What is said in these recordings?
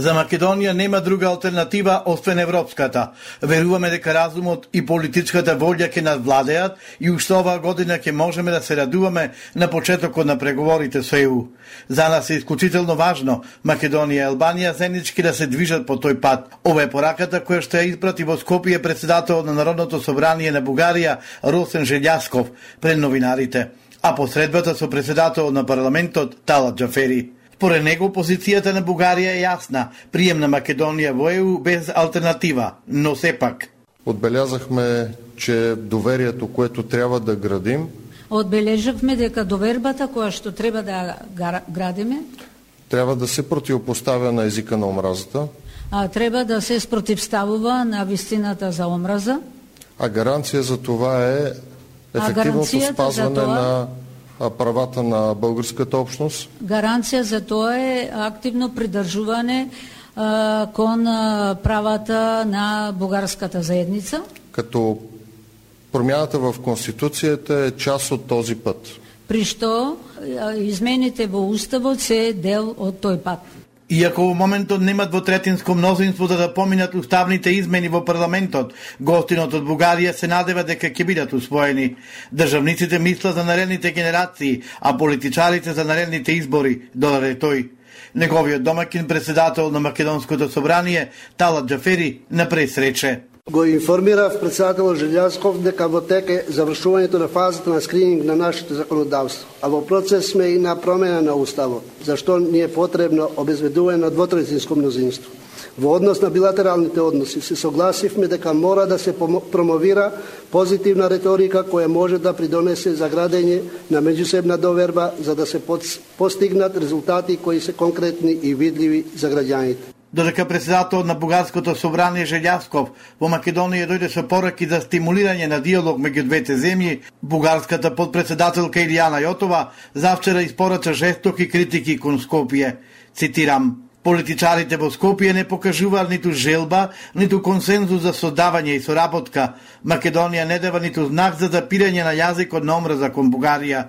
За Македонија нема друга алтернатива освен европската. Веруваме дека разумот и политичката волја ќе надвладеат и уште оваа година ќе можеме да се радуваме на почетокот на преговорите со ЕУ. За нас е исклучително важно Македонија и Албанија заеднички да се движат по тој пат. Ова е пораката која што ја испрати во Скопје председател на Народното собрание на Бугарија Росен Желјасков пред новинарите, а посредбата со председател на парламентот Талат Джафери. Според него, позицијата на Бугарија е јасна, прием на Македонија во ЕУ без алтернатива, но сепак. Отбелязахме, че доверието, което трябва да градим, Одбележавме дека довербата која што треба да градиме трябва да се противопоставя на езика на омразата, а, треба да се спротивставува на вистината за омраза. А гаранција за това е ефективното спазване тоа... на правата на българската общност? Гаранција за тоа е активно придржување кон правата на бугарската заедница. Като промяната в Конституцията е част от този път. При што измените во Уставот се дел од тој пат. Иако во моментот немат во третинско мнозинство да да поминат уставните измени во парламентот, гостинот од Бугарија се надева дека ќе бидат усвоени. Државниците мислат за наредните генерации, а политичарите за наредните избори, додаде тој. Неговиот домакин председател на Македонското собрание, Талат Джафери, на пресрече го информирав председателот Желјасков дека во тек е завршувањето на фазата на скрининг на нашето законодавство, а во процес сме и на промена на уставот, зашто ни е потребно обезбедување на двотретинско мнозинство. Во однос на билатералните односи се согласивме дека мора да се промовира позитивна реторика која може да придонесе за градење на меѓусебна доверба за да се постигнат резултати кои се конкретни и видливи за граѓаните додека председател на Бугарското собрание Желјасков во Македонија дојде со пораки за стимулирање на диалог меѓу двете земји, бугарската подпредседателка Илијана Јотова завчера испорача жестоки критики кон Скопје. Цитирам: Политичарите во Скопје не покажуваат ниту желба, ниту консензус за создавање и соработка. Македонија не дава ниту знак за запирање на јазикот на омраза кон Бугарија.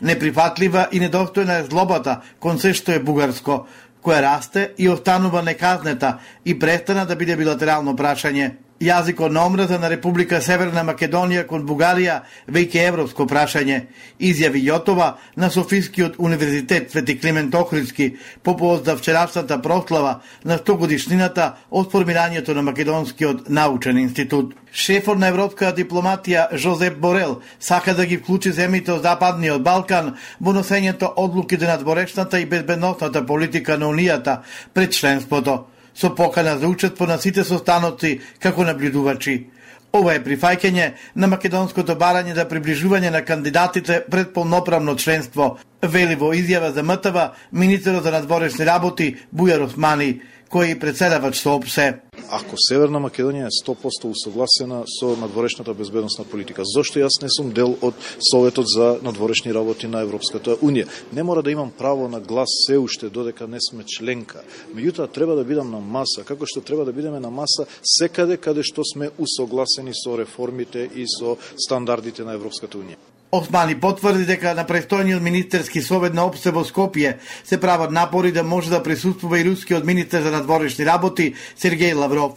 Неприфатлива и недостојна е злобата кон се што е бугарско, која расте и останува неказнета и престана да биде билатерално прашање. Јазикот на омраза на Република Северна Македонија кон Бугарија веќе европско прашање, изјави Јотова на Софискиот универзитет Свети Климент Охридски по повод за вчерашната прослава на 100 годишнината од формирањето на Македонскиот научен институт. Шефот на европската дипломатија Жозеп Борел сака да ги вклучи земите од Западниот Балкан во носењето одлуки на надворешната и безбедносната политика на Унијата пред членството со покана да за учество на сите состаноци како наблюдувачи. Ова е прифаќање на македонското барање за приближување на кандидатите пред полноправно членство, вели во изјава за МТВ министерот за надворешни работи Бујар Османи, кој председавач со ОПСЕ. Ако Северна Македонија е 100% усогласена со надворешната безбедносна политика, зошто јас не сум дел од Советот за надворешни работи на Европската Унија? Не мора да имам право на глас се уште додека не сме членка. Меѓутоа треба да бидам на маса, како што треба да бидеме на маса секаде каде што сме усогласени со реформите и со стандардите на Европската Унија. Османи потврди дека на престојниот министерски совет на Опсе во Скопје се прават напори да може да присуствува и рускиот министер за надворешни работи Сергеј Лавров.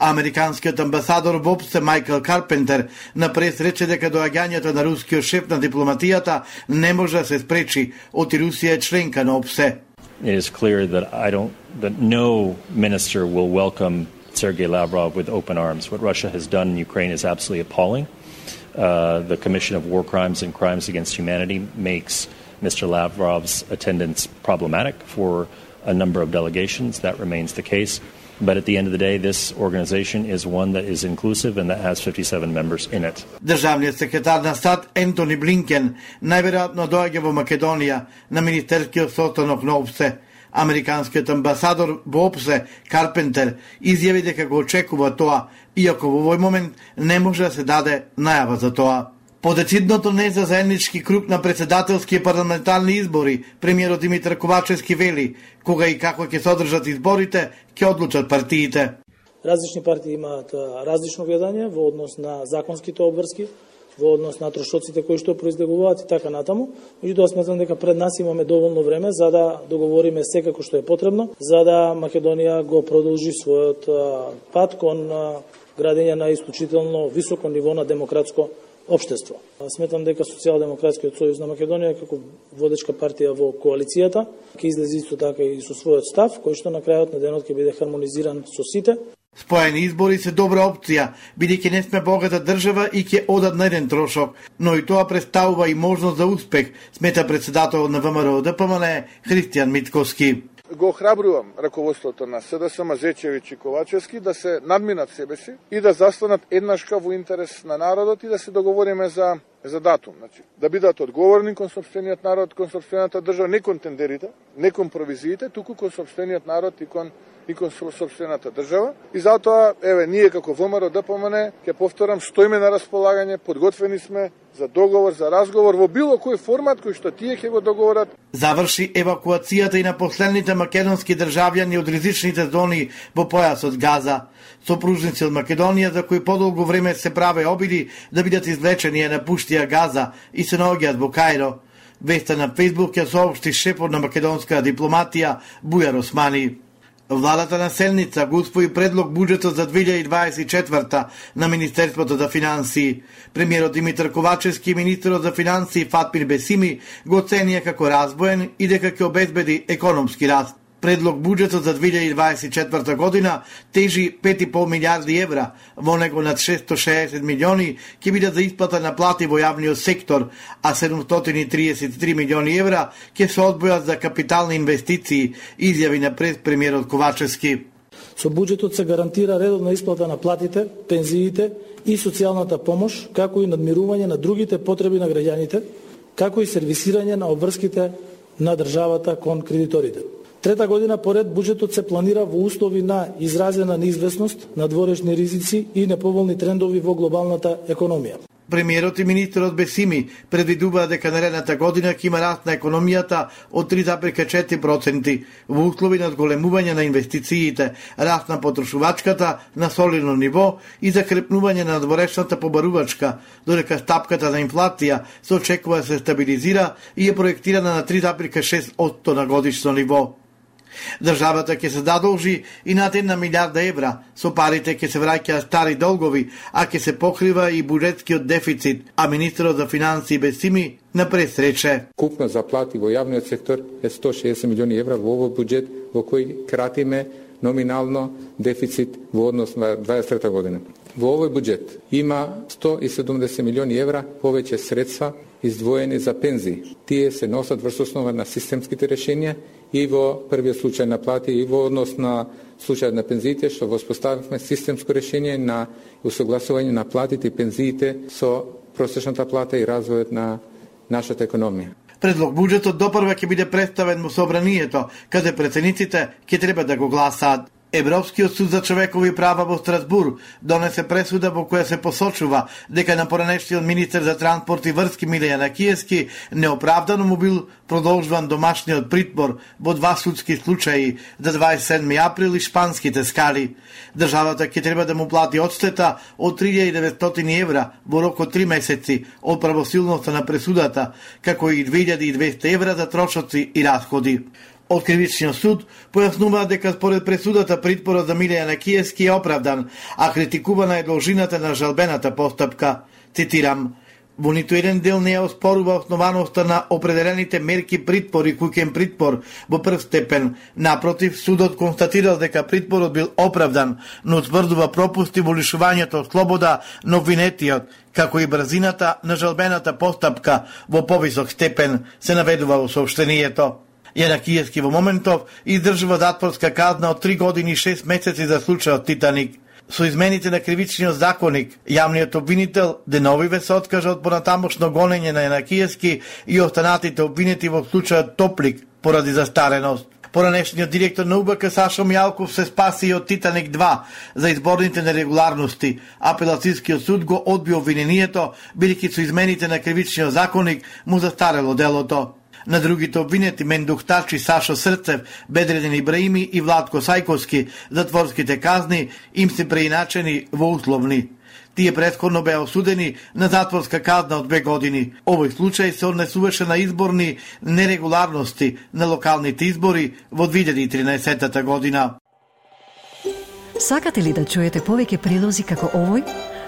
Американскиот амбасадор во Обсе Майкл Карпентер на прес рече дека доаѓањето на рускиот шеф на дипломатијата не може да се спречи, оти Русија е членка на Обсе. It is clear that I don't that no minister will welcome Sergei Lavrov with open arms. What Russia has done in Ukraine is absolutely appalling. Uh, the Commission of War Crimes and Crimes Against Humanity makes Mr. Lavrov's attendance problematic for a number of delegations. That remains the case. But at the end of the day, this organization is one that is inclusive and that has 57 members in it. Секретар на САД Ентони Блинкен на на – Американскиот амбасадор во ОПСЕ Карпентер изјави дека го очекува тоа иако во овој момент не може да се даде најава за тоа. По децидното не за заеднички круг на председателски парламентарни избори, премиерот Димитар Ковачевски вели, кога и како ќе се одржат изборите, ќе одлучат партиите. Различни партии имаат различно гледање во однос на законските обврски, во однос на трошоците кои што произлегуваат и така натаму. Меѓутоа сметам дека пред нас имаме доволно време за да договориме секако што е потребно, за да Македонија го продолжи својот пат кон градење на исклучително високо ниво на демократско општество. Сметам дека Социјалдемократскиот сојуз на Македонија како водечка партија во коалицијата ќе излезе исто така и со својот став, кој што на крајот на денот ќе биде хармонизиран со сите. Споени избори се добра опција, бидејќи не сме богата држава и ќе одат на еден трошок, но и тоа представува и можност за успех, смета председател на ВМРО ДПМН Христијан Митковски. Го охрабрувам раководството на СДСМ Зечевич и Ковачевски да се надминат себе си и да застанат еднашка во интерес на народот и да се договориме за за датум, значи да бидат одговорни кон собствениот народ, кон собствената држава, не кон тендерите, не кон провизиите, туку кон собствениот народ и кон и кон собствената држава. И затоа, еве, ние како ВМРО да ДПМН, ќе повторам, стоиме на располагање, подготвени сме за договор, за разговор во било кој формат кој што тие ќе го договорат. Заврши евакуацијата и на последните македонски државјани од ризичните зони во појасот Газа. Сопружници од Македонија за кои подолго време се праве обиди да бидат извлечени е напуштија Газа и се наоѓаат во Кајро. Веста на Фейсбук ја соопшти шепот на македонска дипломатија Бујар Османи. Владата на Селница го успои предлог буџетот за 2024 на Министерството за финансии. Премиерот Димитар Ковачевски и министерот за финансии Фатмир Бесими го оценија како разбоен и дека ќе обезбеди економски раст. Предлог буџетот за 2024 година тежи 5,5 милиарди евра, во него над 660 милиони ќе бидат за исплата на плати во јавниот сектор, а 733 милиони евра ќе се одбојат за капитални инвестиции, изјави на прес премиерот Ковачевски. Со буџетот се гарантира редовна исплата на платите, пензиите и социјалната помош, како и надмирување на другите потреби на граѓаните, како и сервисирање на обврските на државата кон кредиторите. Трета година поред буџетот се планира во услови на изразена неизвестност, надворешни ризици и неповолни трендови во глобалната економија. Премиерот и министерот Бесими предвидуваат дека наредната година ќе има раст на економијата од 3,4% во услови на зголемување на инвестициите, раст на потрошувачката на солидно ниво и закрепнување на надворешната побарувачка, додека стапката на инфлација се очекува да се стабилизира и е проектирана на 3,6% на годишно ниво. Државата ќе се задолжи и над една милиарда евра. Со парите ќе се враќа стари долгови, а ќе се покрива и буџетскиот дефицит, а министерот за финансии Бесими на пресрече. Купно заплати во јавниот сектор е 160 милиони евра во овој буџет во кој кратиме номинално дефицит во однос на 23 година. Во овој буџет има 170 милиони евра повеќе средства издвоени за пензии. Тие се носат врз основа на системските решенија и во првиот случај на плати и во однос на случајот на пензиите што воспоставивме системско решение на усогласување на платите и пензиите со просечната плата и развојот на нашата економија. Предлог буџетот допрва ќе биде представен во собранието, каде прецениците ќе треба да го гласаат. Европскиот суд за човекови права во Страсбур донесе пресуда во која се посочува дека на поранешниот министер за транспорт и врски Милијана Киески неоправдано му бил продолжуван домашниот притвор во два судски случаи за 27 април и шпанските скали. Државата ќе треба да му плати одштета од 3900 евра во рок од 3 месеци од правосилноста на пресудата, како и 2200 евра за трошоци и расходи. Од кривичниот суд појаснуваат дека според пресудата притпорот за Милијана Киевски е оправдан, а критикувана е должината на жалбената постапка. Цитирам, Во ниту еден дел не ја оспорува основаноста на определените мерки притпор и куќен притпор во прв степен. Напротив, судот констатирал дека притпорот бил оправдан, но тврдува пропусти во лишувањето од слобода на обвинетиот, како и брзината на жалбената постапка во повисок степен, се наведува во сообщението. Јана во моментов издржува затворска казна од 3 години и 6 месеци за случајот Титаник. Со измените на кривичниот законник, јавниот обвинител Деновиве се откажа од понатамошно гонење на Јана и останатите обвинети во случајот Топлик поради застареност. Поранешниот директор на УБК Сашо Мјалков се спаси и од Титаник 2 за изборните нерегуларности. Апелацијскиот суд го одби обвинението, бидејќи со измените на кривичниот законник му застарело делото. На другите обвинети Мендух Тачи, Сашо Срцев, Бедреден Ибраими и Владко Сајковски затворските казни им се преиначени во условни. Тие предходно беа осудени на затворска казна од две години. Овој случај се однесуваше на изборни нерегуларности на локалните избори во 2013 година. Сакате ли да чуете повеќе прилози како овој?